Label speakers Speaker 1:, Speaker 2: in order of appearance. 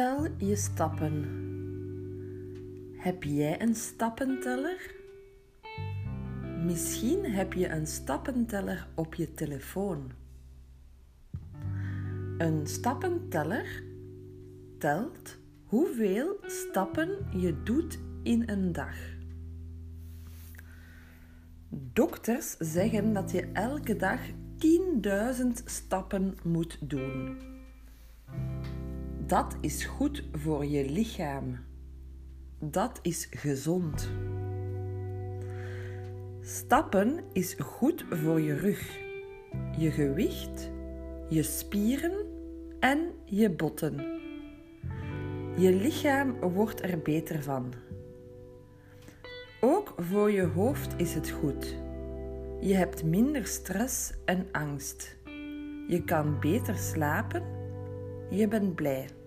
Speaker 1: Tel je stappen. Heb jij een stappenteller? Misschien heb je een stappenteller op je telefoon. Een stappenteller telt hoeveel stappen je doet in een dag. Dokters zeggen dat je elke dag 10.000 stappen moet doen. Dat is goed voor je lichaam. Dat is gezond. Stappen is goed voor je rug, je gewicht, je spieren en je botten. Je lichaam wordt er beter van. Ook voor je hoofd is het goed. Je hebt minder stress en angst. Je kan beter slapen. Je bent blij.